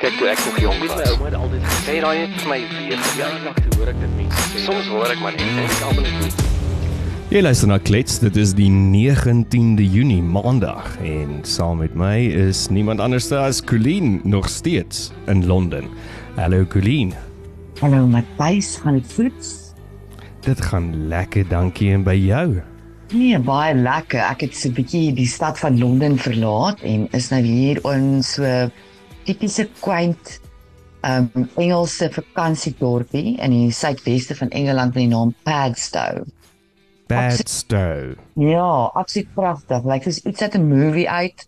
Kyk toe ek nog jonk was, my ouma het altyd gesê raai het vir my weer. Nog toe hoor ek dit mense sê. Soms hoor ek maar net en ek almal net. Jy luister na Klets, dit is die 19de Junie, Maandag en saam met my is niemand anders as Colleen nog steeds in Londen. Hallo Colleen. Hallo Matthys, gaan dit goed? Dit gaan lekker, dankie en by jou? Nee, baie lekker. Ek het so 'n bietjie die stad van Londen verlaat en is nou hier in so tipiese quaint um Engelse vakansiedorpie in die suidweste van Engeland met die naam Padstow. Padstow. Ja, absoluut pragtig. Lyk soos iets uit 'n movie uit.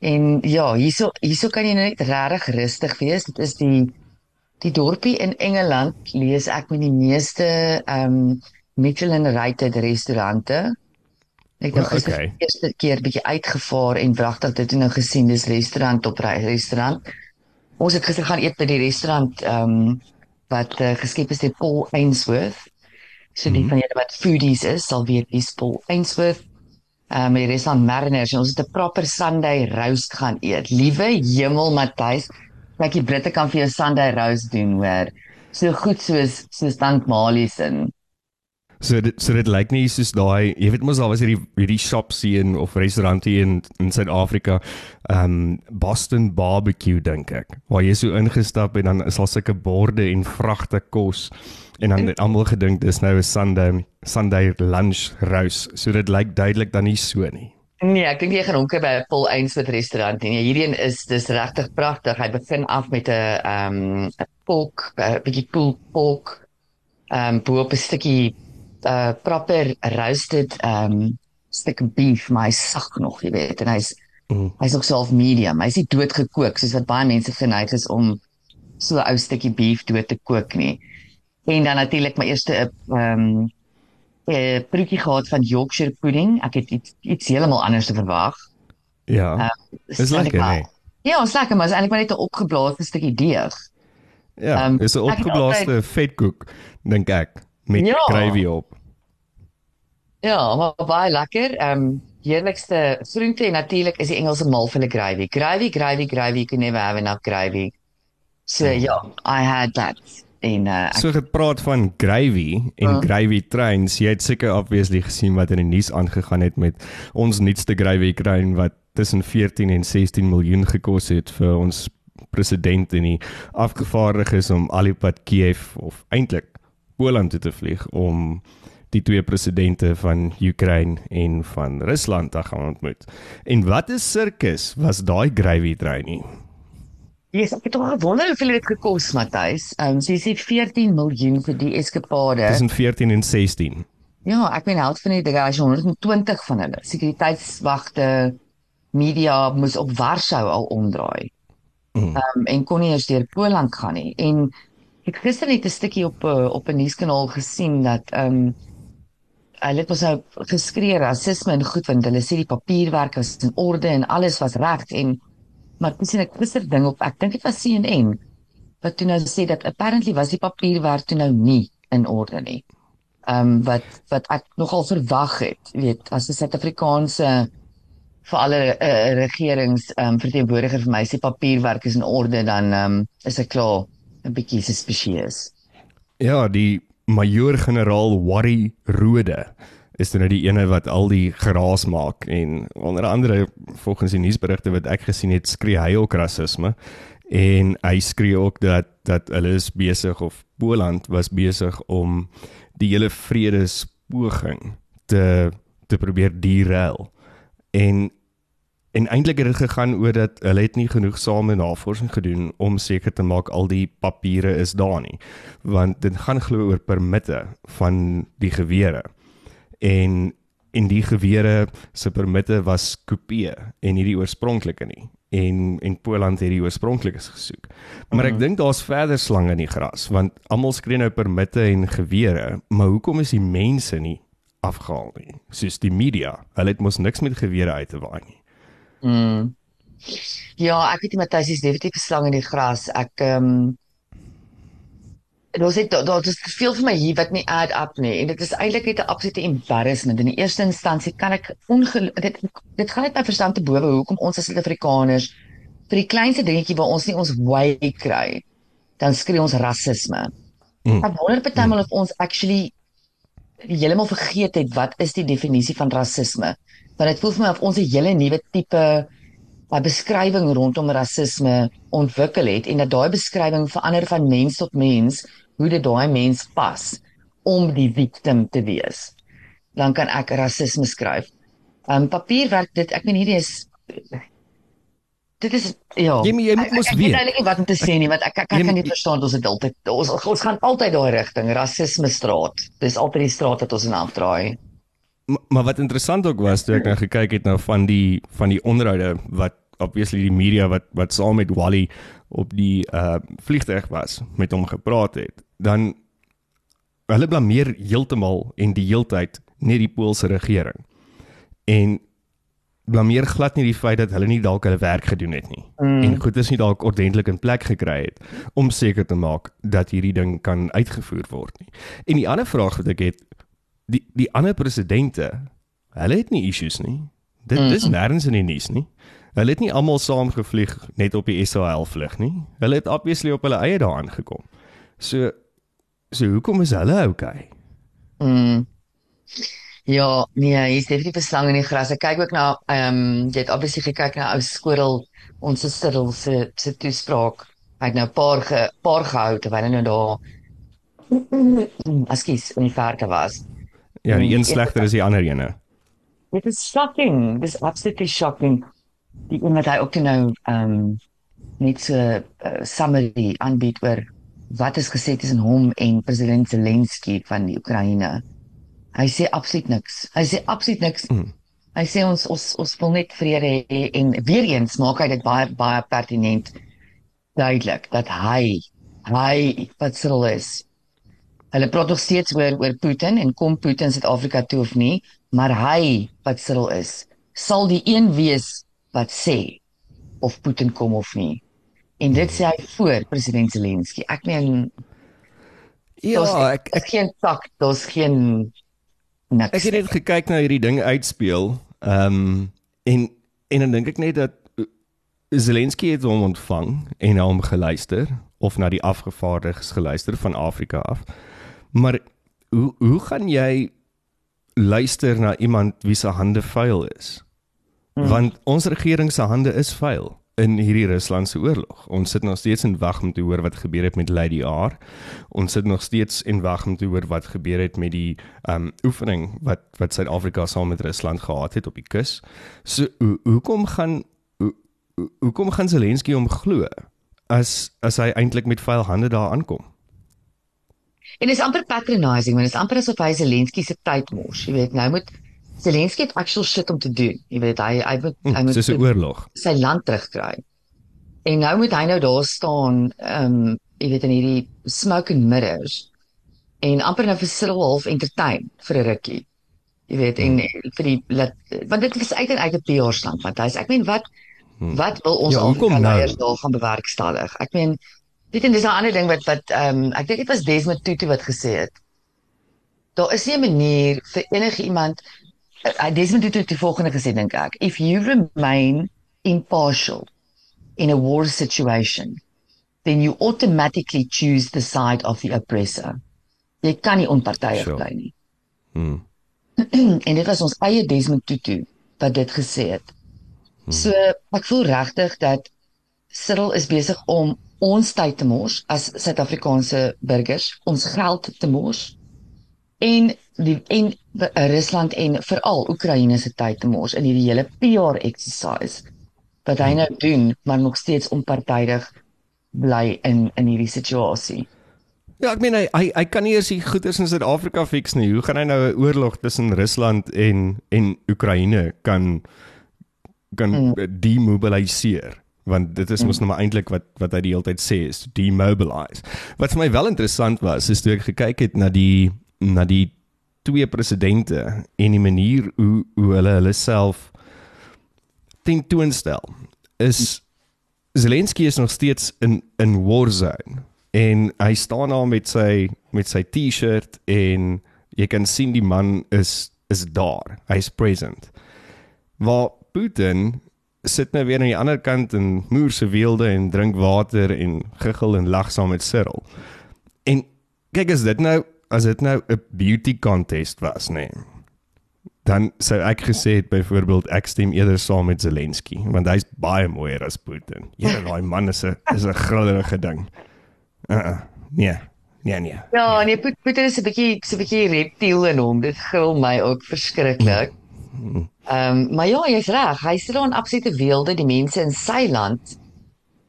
En ja, hierso hierso kan jy net regtig rustig wees. Dit is die die dorpie in Engeland lees ek met die meeste um Michelin rated restaurante. Ek het gister okay. die eerste keer bietjie uitgevaar en wragtig dit nou gesien dis restaurant op restaurant. Ons het gister gaan eet by die restaurant ehm um, wat uh, geskep is deur Paul Ainsworth. So die mm -hmm. van julle wat foodies is, sal weet wie's Paul Ainsworth. Ehm um, die restaurant Mariners en ons het 'n proper Sunday roast gaan eet. Liewe hemel Matthys, kyk die Britte kan vir jou Sunday roast doen hoor. So goed soos soos Dank Malies en So dit so dit lyk nie soos daai, jy weet mos daar was hierdie hierdie shops hier of restaurante in in Suid-Afrika, ehm um, Boston barbecue dink ek. Waar jy so ingestap en dan is daar sulke borde en vragte kos en dan het almal gedink dis nou 'n Sunday Sunday lunch roast. So dit lyk duidelik dan nie so nie. Nee, ek dink jy gaan hom kry by 'n Paul Ainsworth restaurant en hierdie een is dis regtig pragtig. Hy begin af met 'n ehm um, 'n pork, 'n bietjie pulled pork ehm um, bo op 'n stukkie uh proper roasted um stuk beef, maar hy's sag nog, jy weet, en hy's mm. hy's nog self medium. Hy's nie dood gekook soos wat baie mense geneig is om so 'n ou stukkie beef dood te kook nie. En dan natuurlik my eerste um 'n broodjie gehad van Yorkshire pudding. Ek het iets iets heeltemal anders te verwag. Ja. Uh, is lekker, nee. Ja, is lekker, maar is eintlik maar net 'n opgeblaasde stukkie deeg. Ja, um, is 'n opgeblaaste vetkoek, dink ek met ja. gravy op. Ja, maar baie lekker. Ehm um, heerlikste groente en natuurlik is die Engelse mal vir 'n gravy. Gravy, gravy, gravy, you can never have enough gravy. So ja, yeah, I had that in uh So het praat van gravy en uh. gravy trains. Jy het seker obviously gesien wat in die nuus aangegaan het met ons nuutste gravy train wat tussen 14 en 16 miljoen gekos het vir ons president en die afgevaardiges om alipad Kiev of eintlik Poland toe te vlieg om die twee presidente van Oekraïne en van Rusland te gaan ontmoet. En wat 'n sirkus was daai gravy train nie. Yes, ek het tog gewonder hoeveel dit gekos Matthys. Ehm um, sy sê 14 miljoen vir die eskapade. Tussen 14 en 16. Ja, ek weet help van die garage 120 van hulle. Sekuriteitswagte, media moes op Warsaw al omdraai. Mm. Ehm mm. um, en kon nie eens deur Poland gaan nie. En ek gister net 'n stukkie op uh, op 'n nuuskanaal gesien dat ehm um, hulle het mos nou geskree rasisme en goed want hulle sê die papierwerk was in orde en alles was reg en maar dis 'n kwisser ding op ek dink dit was CNN wat toe nou sê dat apparently was die papierwerk toe nou nie in orde nie. Ehm um, wat wat ek nogal verwag het, weet, as 'n Suid-Afrikaanse vir alle uh, regerings ehm um, verteenwoordiger vir my sê papierwerk is in orde dan ehm um, is ek klaar 'n bietjie suspicious. Ja, die majoor-generaal Warry Rode is dan nou die ene wat al die geraas maak en onder andere volgens die nuusberigte wat ek gesien het skree hy ook rasisme en hy skree ook dat dat hulle is besig of Poland was besig om die hele vredespoging te te probeer derail en En eintlik het dit gegaan oor dat hulle het nie genoeg same navorsing gedoen om seker te maak al die papiere is daar nie. Want dit gaan glo oor permitte van die gewere. En en die gewere se permitte was kopieë en nie die oorspronklike nie. En en Poland het die oorspronklikes gesoek. Maar ek mhm. dink daar's verder slange in die gras want almal skree nou permitte en gewere, maar hoekom is die mense nie afgehaal nie? Soos die media, hulle het mos niks met gewere uit te waai nie. Mm. Ja, ek weet nie Matthys is definitief slang in die gras. Ek ehm um, Ons het daar is veel vir my hier wat nie add up nie en dit is eintlik net 'n absolute embarrassment. In die eerste instansie kan ek dit dit gaan net my verstand te bowe hoekom ons as Suid-Afrikaners vir die kleinste dingetjie waar ons nie ons way kry, dan skree ons rasisme. Mm. Ek wonder partymal of ons actually heeltemal vergeet het wat is die definisie van rasisme. Want dit voel vir my of ons 'n hele nuwe tipe 'n beskrywing rondom rasisme ontwikkel het en dat daai beskrywing verander van mens tot mens, hoe dit daai mens pas om die victim te wees. Dan kan ek rasisme skryf. Um papierwerk dit ek meen hierdie is dit is ja. Jy jy moet mos ek, ek weet. weet eintlik nie wat om te sê nie want ek ek, Jy ek kan moet- nie verstaan ons het altyd ons ons gaan altyd daai rigting rasisme straat. Dis altyd die straat wat ons in afdraai. Maar, wat interessant ook was toe ek nou gekyk het nou van die van die onderhoude wat obviously die media wat wat saam met Wally op die uh vliegtuig was met hom gepraat het, dan hulle blameer heeltemal en die heeltyd net die Poolse regering. En blameer glad nie die feit dat hulle nie dalk hulle werk gedoen het nie mm. en goed is nie dalk ordentlik in plek gekry het om seker te maak dat hierdie ding kan uitgevoer word nie. En die ander vraag wat ek het, die die ander presidente, hulle het nie issues nie. Dit dis nêrens in die nuus nie. Hulle het nie almal saam gevlieg net op die SAL vlug nie. Hulle het obviously op hulle eie daar aangekom. So so hoekom is hulle okay? Mm. Ja, nee, hier's definitief 'n slang in die gras. Ek kyk ook na ehm um, jy het obviously gekyk na ou Skorrel, ons Sirdel se se toespraak. Hy het nou 'n paar ge, paar gehou terwyl hy nou daar Askies in die verke was. Ja, die een Mm, slegter is die ander ene. Dit is shocking. Dis absolutely shocking. Die een wat hy ook nou ehm um, net so 'n uh, summary aanbied oor wat is gesê tussen hom en president Zelensky van die Oekraïne. Hy sê absoluut niks. Hy sê absoluut niks. Mm. Hy sê ons ons ons wil net vrede hê en weer eens maak hy dit baie baie pertinent duidelik dat hy hy wat sal is. Hulle praat nog steeds oor oor Putin en kom Putin Suid-Afrika toe of nie, maar hy wat sal is, sal die een wees wat sê of Putin kom of nie. En dit sê hy voor president Zelensky. Ek meen Ja, ek daar's geen tak, daar's geen niks. Ek het net gekyk na hierdie ding uitspeel. Ehm um, en en dan dink ek net dat uh, Zelensky het hom ontvang en na hom geluister of na die afgevaardigdes geluister van Afrika af. Maar hoe hoe gaan jy luister na iemand wie se hande vuil is? Hmm. Want ons regering se hande is vuil in hierdie Ruslandse oorlog. Ons sit nog steeds en wag om te hoor wat gebeur het met Lady R. Ons sit nog steeds en wag om te hoor wat gebeur het met die um oefening wat wat Suid-Afrika saam met Rusland gehad het op die kus. So hoe hoekom gaan hoe, hoe- hoekom gaan Zelensky hom glo as as hy eintlik met vuil hande daar aankom? En dit is amper patronizing, want dit is amper asof hy Zelensky se tyd mors. Jy weet, nou moet Zelensky het actual shit om te doen. Jy weet, hy hy moet hy Hm, moet Dis 'n oorlog. sy land terugkry. En nou moet hy nou daar staan, ehm um, jy weet in hierdie smoke and mirrors en amper nou vir Cyril half entertain vir 'n rukkie. Jy weet en Hm. vir die laat want dit is uit en uit 'n PR-stand want hy's ek meen wat wat wil ons Ja, Afrika nou? leiers daar gaan bewerkstellig? Ek meen weet en dis 'n ander ding wat wat ehm um, ek dink dit was Desmond Tutu wat gesê het. Daar is nie 'n manier vir enige iemand uh, Desmond Tutu het die volgende gesê dink ek. If you remain impartial in a war situation, then you automatically choose the side of the oppressor. Jy kan nie onpartydig Sure. bly nie. Hmm. en dit was ons eie Desmond Tutu wat dit gesê het. So ek voel regtig dat Cyril is besig om ons tyd te mors as Suid-Afrikaanse burgers, ons geld te mors en die en Rusland en veral Oekraïne se tyd te mors in hierdie hele PR exercise wat hy nou doen, maar nog steeds onpartydig bly in in hierdie situasie. Ja, ek meen hy hy, hy kan nie eers die goeders in Suid-Afrika fix nie. Hoe gaan hy nou 'n oorlog tussen Rusland en en Oekraïne kan kan mm. demobiliseer? Want dit is mos mm. nou maar eintlik wat wat hy die hele tyd sê is demobilize. Wat vir my wel interessant was, is toe ek gekyk het na die na die twee presidente en die manier hoe hoe hulle hulle self tentoonstel is Zelensky is nog steeds in in war zone en hy staan daar met sy met sy T-shirt en jy kan sien die man is is daar. Hy's present. Waar Putin sit nou weer aan die ander kant in moer se weelde en drink water en giggel en lag saam met Cyril. En kyk as dit nou as dit nou 'n beauty contest was, nê. Nee, dan sou ek gesê het byvoorbeeld ek stem eerder saam met Zelensky want hy's baie mooier as Putin. Ja, daai man is 'n is 'n grillerige ding. Uh, uh nee. Nee nee. Ja, nee, Put, Putin is 'n bietjie so 'n bietjie reptiel in hom. Dit gril my ook verskriklik. Ehm, um, maar ja, jy's reg. Hy sit daar in absolute weelde die mense in sy land.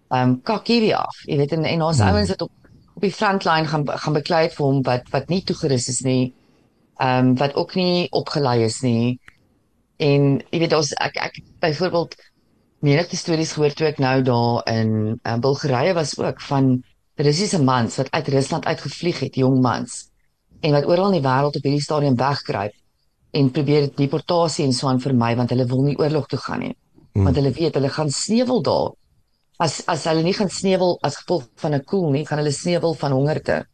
Ehm um, kak hierdie af. Jy weet en, en ons hmm. ouens wat op op die frontlyn gaan gaan beklei vir hom wat wat nie toegerus is nie ehm um, wat ook nie opgelei is nie. En jy weet ons ek ek byvoorbeeld menige stories gehoor toe ek nou daar in um, Bulgarië was ook van Russiese mans wat uit Rusland uitgevlieg het, jong mans en wat oral in die wêreld op hierdie stadium wegkruip en probeer deportasie en so aan vermy want hulle wil nie oorlog toe gaan nie. Hmm. Want hulle weet hulle gaan sneuwel daar. As as hulle nie gaan sneuwel as gevolg van 'n koel nie, gaan hulle sneuwel van hongerte.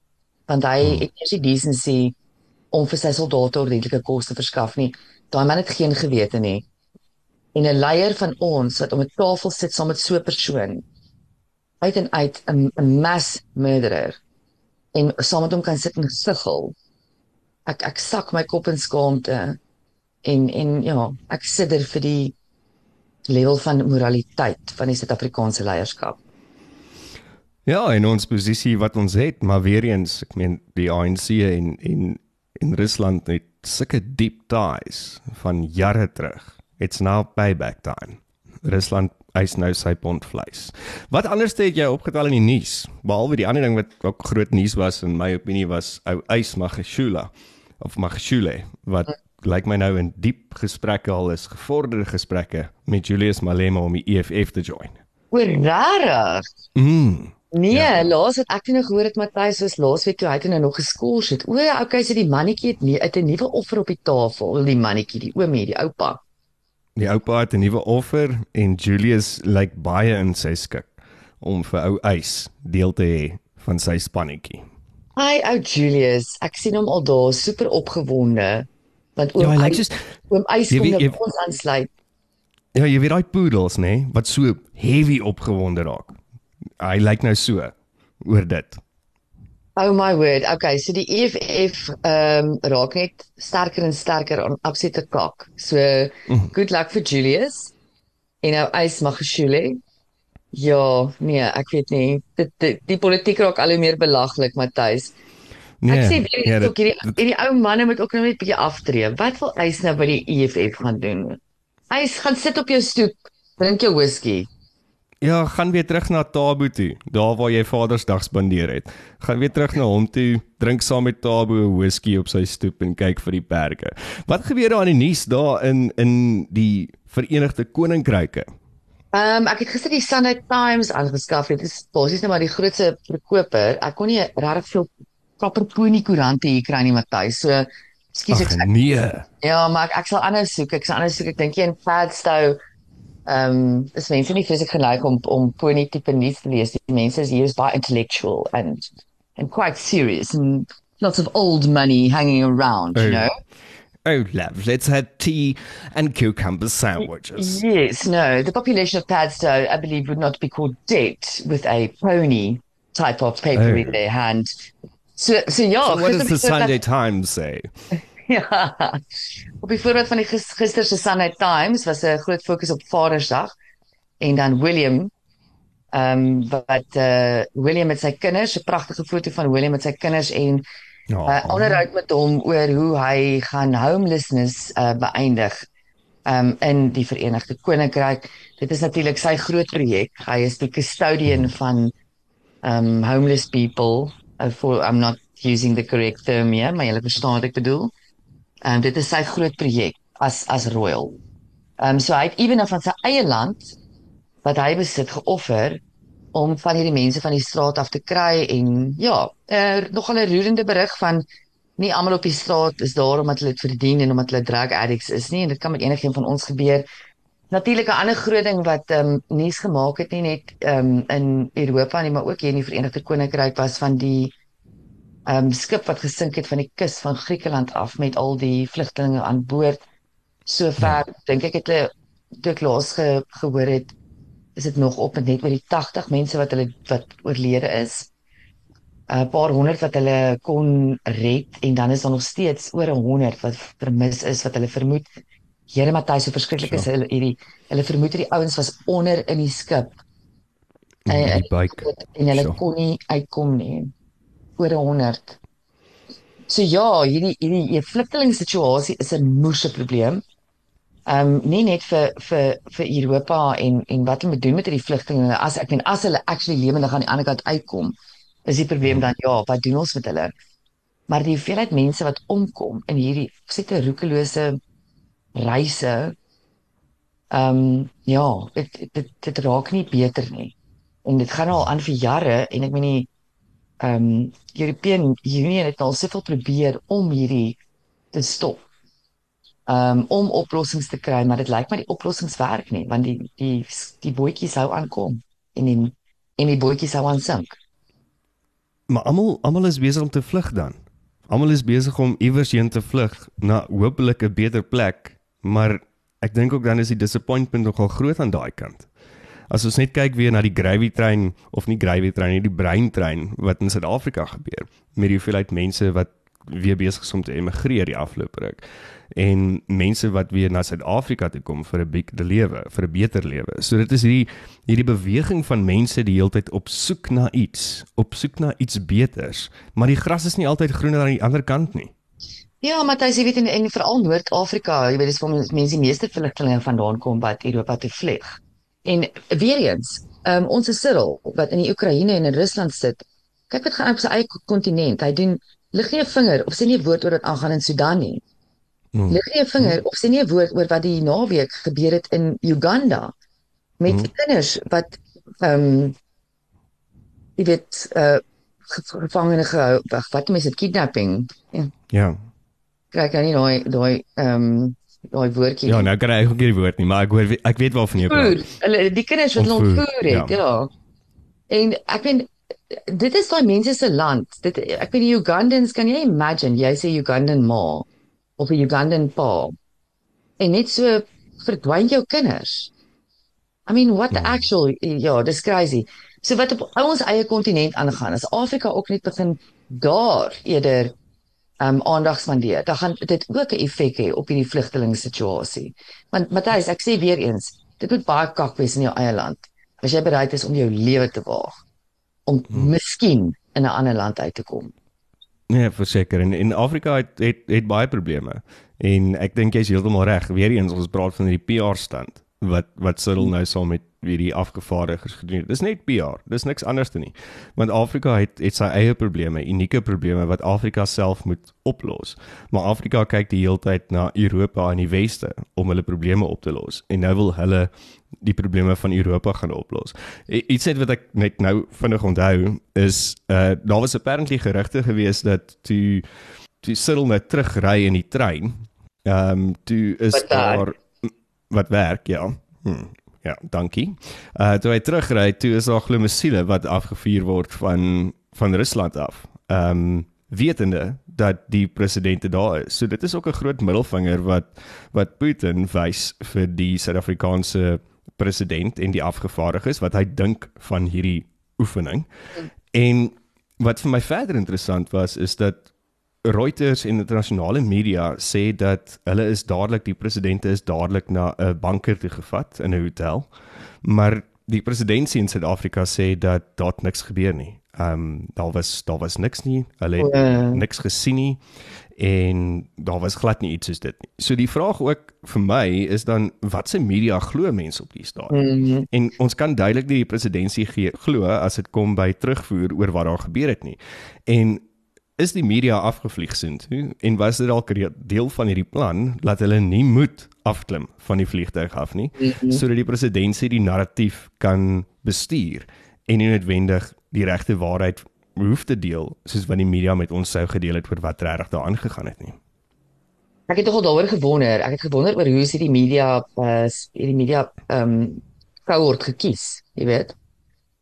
Want hy hmm. het nie die decency om vir sy soldate ordentlike kos te verskaf nie. Daai man het geen gewete nie. En 'n leier van ons wat om 'n tafel sit saam met so 'n persoon uit en uit 'n mass murderer en saam met hom kan sit en siggel. Ek ek sak my kop in skaamte en en ja, ek sidder vir die level van moraliteit van die Suid-Afrikaanse leierskap. Ja, in ons posisie wat ons het, maar weer eens, ek meen die ANC en en en Rusland het sulke diep ties van jare terug. It's now payback time. Rusland eis nou sy pond vleis. Wat anders het jy opgetel in die nuus? Behalwe die ander ding wat ook groot nuus was in my opinie was ou Eis Magashula of Magashule wat lyk my nou in diep gesprekke al is, gevorderde gesprekke met Julius Malema om die EFF te join. Oor rarig. Mm. Nee, ja. laas het ek nog gehoor het Matthys soos laasweek toe hy het nou nog geskors het. O, okay, so die mannetjie het nie uit 'n nuwe offer op die tafel, die mannetjie, die oomie, die oupa. Die oupa het 'n nuwe offer en Julius lyk baie in sy skik om vir ou Eis deel te hê van sy spannetjie. Hi ou Julius, ek sien hom al daar super opgewonde want oom ja, Eis oom Eis kom nou ons aansluit. Ja, jy weet daai poodles nê, nee, wat so heavy opgewonde raak hy lyk nou so oor dit. Oh my word. Okay, so die EFF ehm um, raak net sterker en sterker aan absolute kak. So mm. good luck vir Julius. En nou Ys Magashule. Ja, nee, ek weet nie. Dit die, die politiek raak al hoe meer belaglik, Matthys. Nee, ek sê weer nee, ook hierdie hierdie ou manne moet ook nou net 'n bietjie aftree. Wat wil Ys nou by die EFF gaan doen? Ys gaan sit op jou stoep, drink jou whisky. Ja, gaan weer terug na Tabo toe, daar waar jy Vadersdag spandeer het. Gaan weer terug na hom toe, drink saam met Tabo 'n whisky op sy stoep en kyk vir die perke. Wat gebeur daar aan die nuus daar in in die Verenigde Koninkryke? Ehm um, ek het gister die Sunday Times aangeskaf. Dit is basies net maar die grootste verkoper. Ek kon nie regtig veel proper pony koerante hier kry nie, Matthys. So Skus ek. Nee. Ja, maar ek, ek sal anders soek. Ek sal anders soek. Ek dink jy in Fadstow Ehm um, dis mense nie fisies geneig om om pony tipe nuus te lees. Die mense is hier by intellectual and and quite serious and lots of old money hanging around, oh. you know. Oh, love, let's have tea and cucumber sandwiches. Yes, no. The population of Padstow, I believe, would not be called dead with a pony type of paper oh. in their hand. So, so yeah. So what does the Sunday Times say? ja. Op die voorbeeld van die gister se Sunday Times was 'n groot fokus op Vadersdag en dan William ehm um, wat eh uh, William met sy kinders, 'n pragtige foto van William met sy kinders en ja, uh, onderhoud met hom oor hoe hy gaan homelessness uh, beëindig um, in die Verenigde Koninkryk. Dit is natuurlik sy groot projek. Hy is die custodian van ehm um, homeless people. Uh, for I'm not using the correct term here, maar jy verstaan wat ek bedoel. Um, dit is sy groot projek as as royal. Um, so hy het ewenaar van sy eie land wat hy besit geoffer om van hierdie mense van die straat af te kry en ja, er nogal 'n roerende berig van nie almal op die straat is daar omdat hulle dit verdien en omdat hulle drug addicts is nie en dit kan met enigiemand van ons gebeur. Natuurlik 'n ander groot ding wat ehm um, nuus gemaak het nie net ehm um, in Europa nie, maar ook hier in die Verenigde Koninkryk was van die um, skip wat gesink het van die kus van Griekeland af met al die vlugtelinge aan boord. Sover ja. dink ek het hulle toe ek laas ge, gehoor het is dit nog op net oor die 80 mense wat hulle wat oorlede is. 'n paar honderd wat hulle kon red en dan is daar nog steeds oor 100 wat vermis is wat hulle vermoed. Here Matthys, so verskriklik is hulle hierdie hulle vermoed hierdie ouens was onder in die skip. in Eh, die buik. en hulle Sure. kon nie uitkom nie. Oor 100. So ja, hierdie hierdie die vlugtelingsituasie is 'n moeëse probleem. Ehm um, nie net vir vir vir Europa en en wat hulle moet doen met hierdie vlugtelinge as ek meen as hulle actually lewendig aan die ander kant uitkom, is die probleem dan ja, wat doen ons met hulle? Maar die hoeveelheid mense wat omkom in hierdie sette roekelose reise ehm um, ja, dit dit dit raak nie beter nie. En dit gaan al aan vir jare en ek meen die ehm um, European Union het al soveel probeer om hierdie te stop. Um om oplossings te kry, maar dit lyk my die oplossings werk nie want die die die bootjie sou aankom en die en die bootjie sou aansink. Maar almal almal is besig om te vlug dan. Almal is besig om iewers heen te vlug na hopelik 'n beter plek, maar ek dink ook dan is die disappointment nogal groot aan daai kant. As ons net kyk weer na die gravy trein of nie gravy trein nie, die breintrein wat in Suid-Afrika gebeur met die hoeveelheid mense wat weer besig is om te emigreer die afgelope ruk en mense wat weer na Suid-Afrika toe kom vir 'n beter lewe, vir 'n beter lewe. So dit is hierdie hierdie beweging van mense die heeltyd op soek na iets, op soek na iets beters, maar die gras is nie altyd groener aan die ander kant nie. Ja, Matthys, jy weet en, en veral Noord-Afrika, jy weet dis waar mense die meeste vlugtelinge vandaan kom wat Europa toe vlieg. En weer eens, um, ons Cyril wat in die Oekraïne en in Rusland sit, kyk wat gaan op sy eie kontinent. Hy doen lig nie 'n vinger of sê nie 'n woord oor wat aangaan in Sudan nie. Hmm. Lig nie 'n vinger of sê nie 'n woord oor wat die naweek gebeur het in Uganda met Hmm. kinders wat ehm um, jy weet uh ge- gevangene gehou, wag, wat mense dit kidnapping? Ja, Ja. kry kan nie daai daai ehm um, daai woordjie. Ja, nou kan ek ook nie die woord nie, maar ek hoor ek weet waarvan jy praat. Hulle die kinders wat hulle Ontvoer, ontvoer het, ja. ja. En ek meen dit is daai mense se land. Dit ek weet die Ugandans, kan jy imagine jy sê Ugandan ma of 'n Ugandan pa. En net so verdwyn jou kinders. I mean what the actual ja, dis crazy. So wat op ons eie kontinent aangaan, as Afrika ook net begin daar eerder um aandag spandeer, dan gaan dit ook 'n effek hê op hierdie vlugtelingsituasie. Want Matthys, ek sê weer eens, dit moet baie kak wees in jou eie land as jy bereid is om jou lewe te waag om hmm. miskien in 'n ander land uit te kom. Nee, verseker en in Afrika het, het het baie probleme. En ek dink jy's heeltemal reg. Weereens ons praat van hierdie PR stand wat wat Cyril nou saam met hierdie afgevaardigdes gedoen het. Dis net PR. Dis niks anders nie. Want Afrika het het sy eie probleme, unieke probleme wat Afrika self moet oplos. Maar Afrika kyk die hele tyd na Europa en die weste om hulle probleme op te los. En nou wil hulle die probleme van Europa gaan oplos. Iets net wat ek net nou vinnig onthou is uh daar was apparently gerugte gewees dat toe toe Cyril nou terugry in die trein. Ehm um, toe is werk. daar wat werk, ja. Hm, ja, dankie. Uh toe hy terugry, toe is daar glo missiele wat afgevuur word van van Rusland af. Ehm um, wetende dat die presidente daar is. So dit is ook 'n groot middelvinger wat wat Putin wys vir die Suid-Afrikaanse president en die afgevaardigdes wat hy dink van hierdie oefening. En wat vir my verder interessant was is dat Reuters en internasionale media sê dat hulle is dadelik die presidente is dadelik na 'n banker toe gevat in 'n hotel. Maar die presidentsie in Suid-Afrika sê dat daar niks gebeur nie. Ehm um, daar was daar was niks nie. Hulle het O. niks gesien nie en daar was glad nie iets soos dit nie. So die vraag ook vir my is dan wat se media glo mense op die stadium? Mm. En ons kan duidelik nie die presidentsie glo as dit kom by terugvoer oor wat daar gebeur het nie. En is die media afgevlieg soontoe en was dit dalk deel van hierdie plan dat hulle nie moet afklim van die vliegtuig af nie mm -hmm. sodat die presidentsie die narratief kan bestuur en nie noodwendig die regte waarheid hoef te deel soos wat die media met ons sou gedeel het oor wat regtig daar aangegaan het nie. Ek het nogal daaroor gewonder. Ek het gewonder oor hoe is hierdie media uh hierdie media ehm um, cohort gekies, jy weet.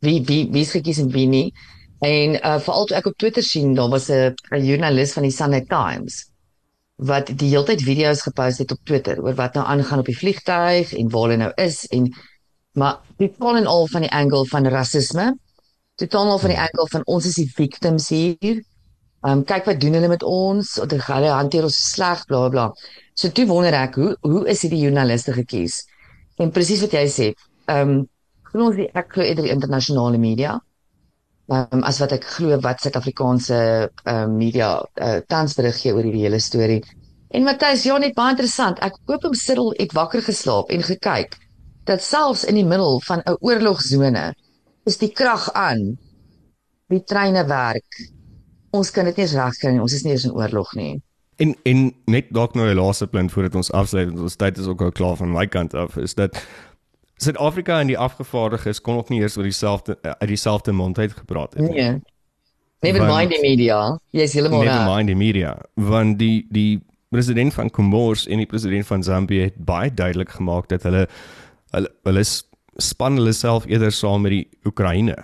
Wie wie wie is gekies en wie nie. En uh veral toe ek op Twitter sien, daar was 'n joernalis van die Sunday Times wat die hele tyd video's gepost het op Twitter oor wat nou aangaan op die vliegtuig en waar hulle nou is en maar dit kon en al van die angle van rasisme. Dit kom al van die angle van ons is die victims hier. Ehm um, kyk wat doen hulle met ons? Of hulle hanteer ons sleg bla bla. So toe wonder ek hoe hoe is dit die joernaliste gekies? En presies wat jy sê. Ehm um, glo ons ek glo eerder die internasionale media. Um, as wat ek glo wat Suid-Afrikaanse um, media uh, tans berig gee oor hierdie hele storie. En Matthys, ja net baie interessant. Ek koop hom sitel ek wakker geslaap en gekyk dat selfs in die middel van 'n oorlogsone is die krag aan. Die treine werk ons kan dit nie regkry nie. Ons is nie eens in oorlog nie. En en net dalk nou 'n laaste punt voordat ons afsluit, ons tyd is ook al klaar van my kant af, is dat Suid-Afrika en die afgevaardigdes kon ook nie eers oor dieselfde uit dieselfde mond uit gepraat het nie. Nee. Never want, mind the media. Yes, heeltemal. Never mind the media. Want die die president van Comoros en die president van Zambië het baie duidelik gemaak dat hulle hulle hulle span hulle self eerder saam met die Oekraïne.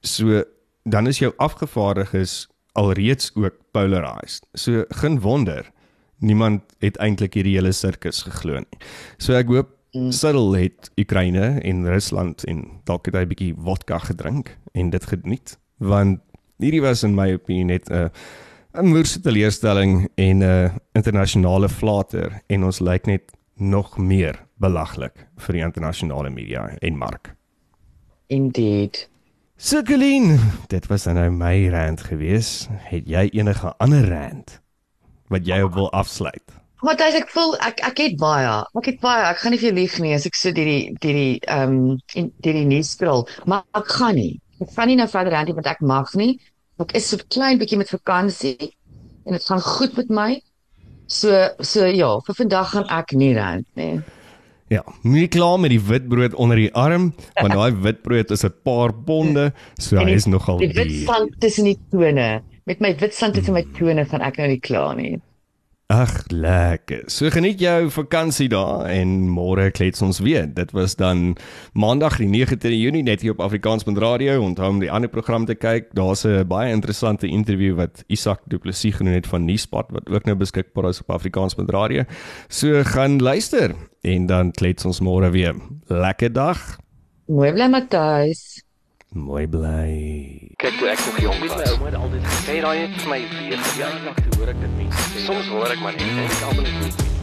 So dan is jou afgevaardigdes alreeds ook polarized. So geen wonder niemand het eintlik hierdie hele sirkus geglo nie. So ek hoop mm. Cyril het Oekraïne en Rusland en dalk het hy 'n bietjie vodka gedrink en dit geniet want hierdie was in my opinie net 'n 'n moerse teleurstelling en 'n internasionale flater en ons lyk net nog meer belaglik vir die internasionale media en mark. Indeed. Sukkelin, dit was nou my rand gewees. Het jy enige ander rand wat jy wil afsluit? Wat as ek voel ek ek het baie. Ek het baie. Ek gaan nie vir jou lieg nie as ek so deur die deur die ehm um, in deur die nuus scroll, maar ek gaan nie. Ek van nie nou verder rand want ek mag nie. Ek is so klein bietjie met vakansie en dit gaan goed met my. So so ja, vir vandag gaan ek nie rand nie. Ja, nie klaar met die witbrood onder die arm, want daai witbrood is 'n paar ponde, so hy is nogal die wit sand tussen die tone. Met my wit sand tussen my tone van ek nou nie klaar nie. Ag, lekker. So geniet jou vakansie daar en môre klets ons weer. Dit was dan Maandag die 9de Junie net hier op Afrikaansbandradio. Onthou om die ander program te kyk. Daar's 'n baie interessante onderhoud wat Isak Du Plessis genoem het van Nuuspot wat ook nou beskikbaar is op Afrikaansbandradio. So gaan luister en dan klets ons môre weer. Lekker dag. Mooi bly Matthys. Mooi bly. Kyk toe ek nog jong was, my ouma het altyd gesê daai het vir my weer jaar lank hoor ek dit mense. Soms hoor ek maar net en ek almal is nie.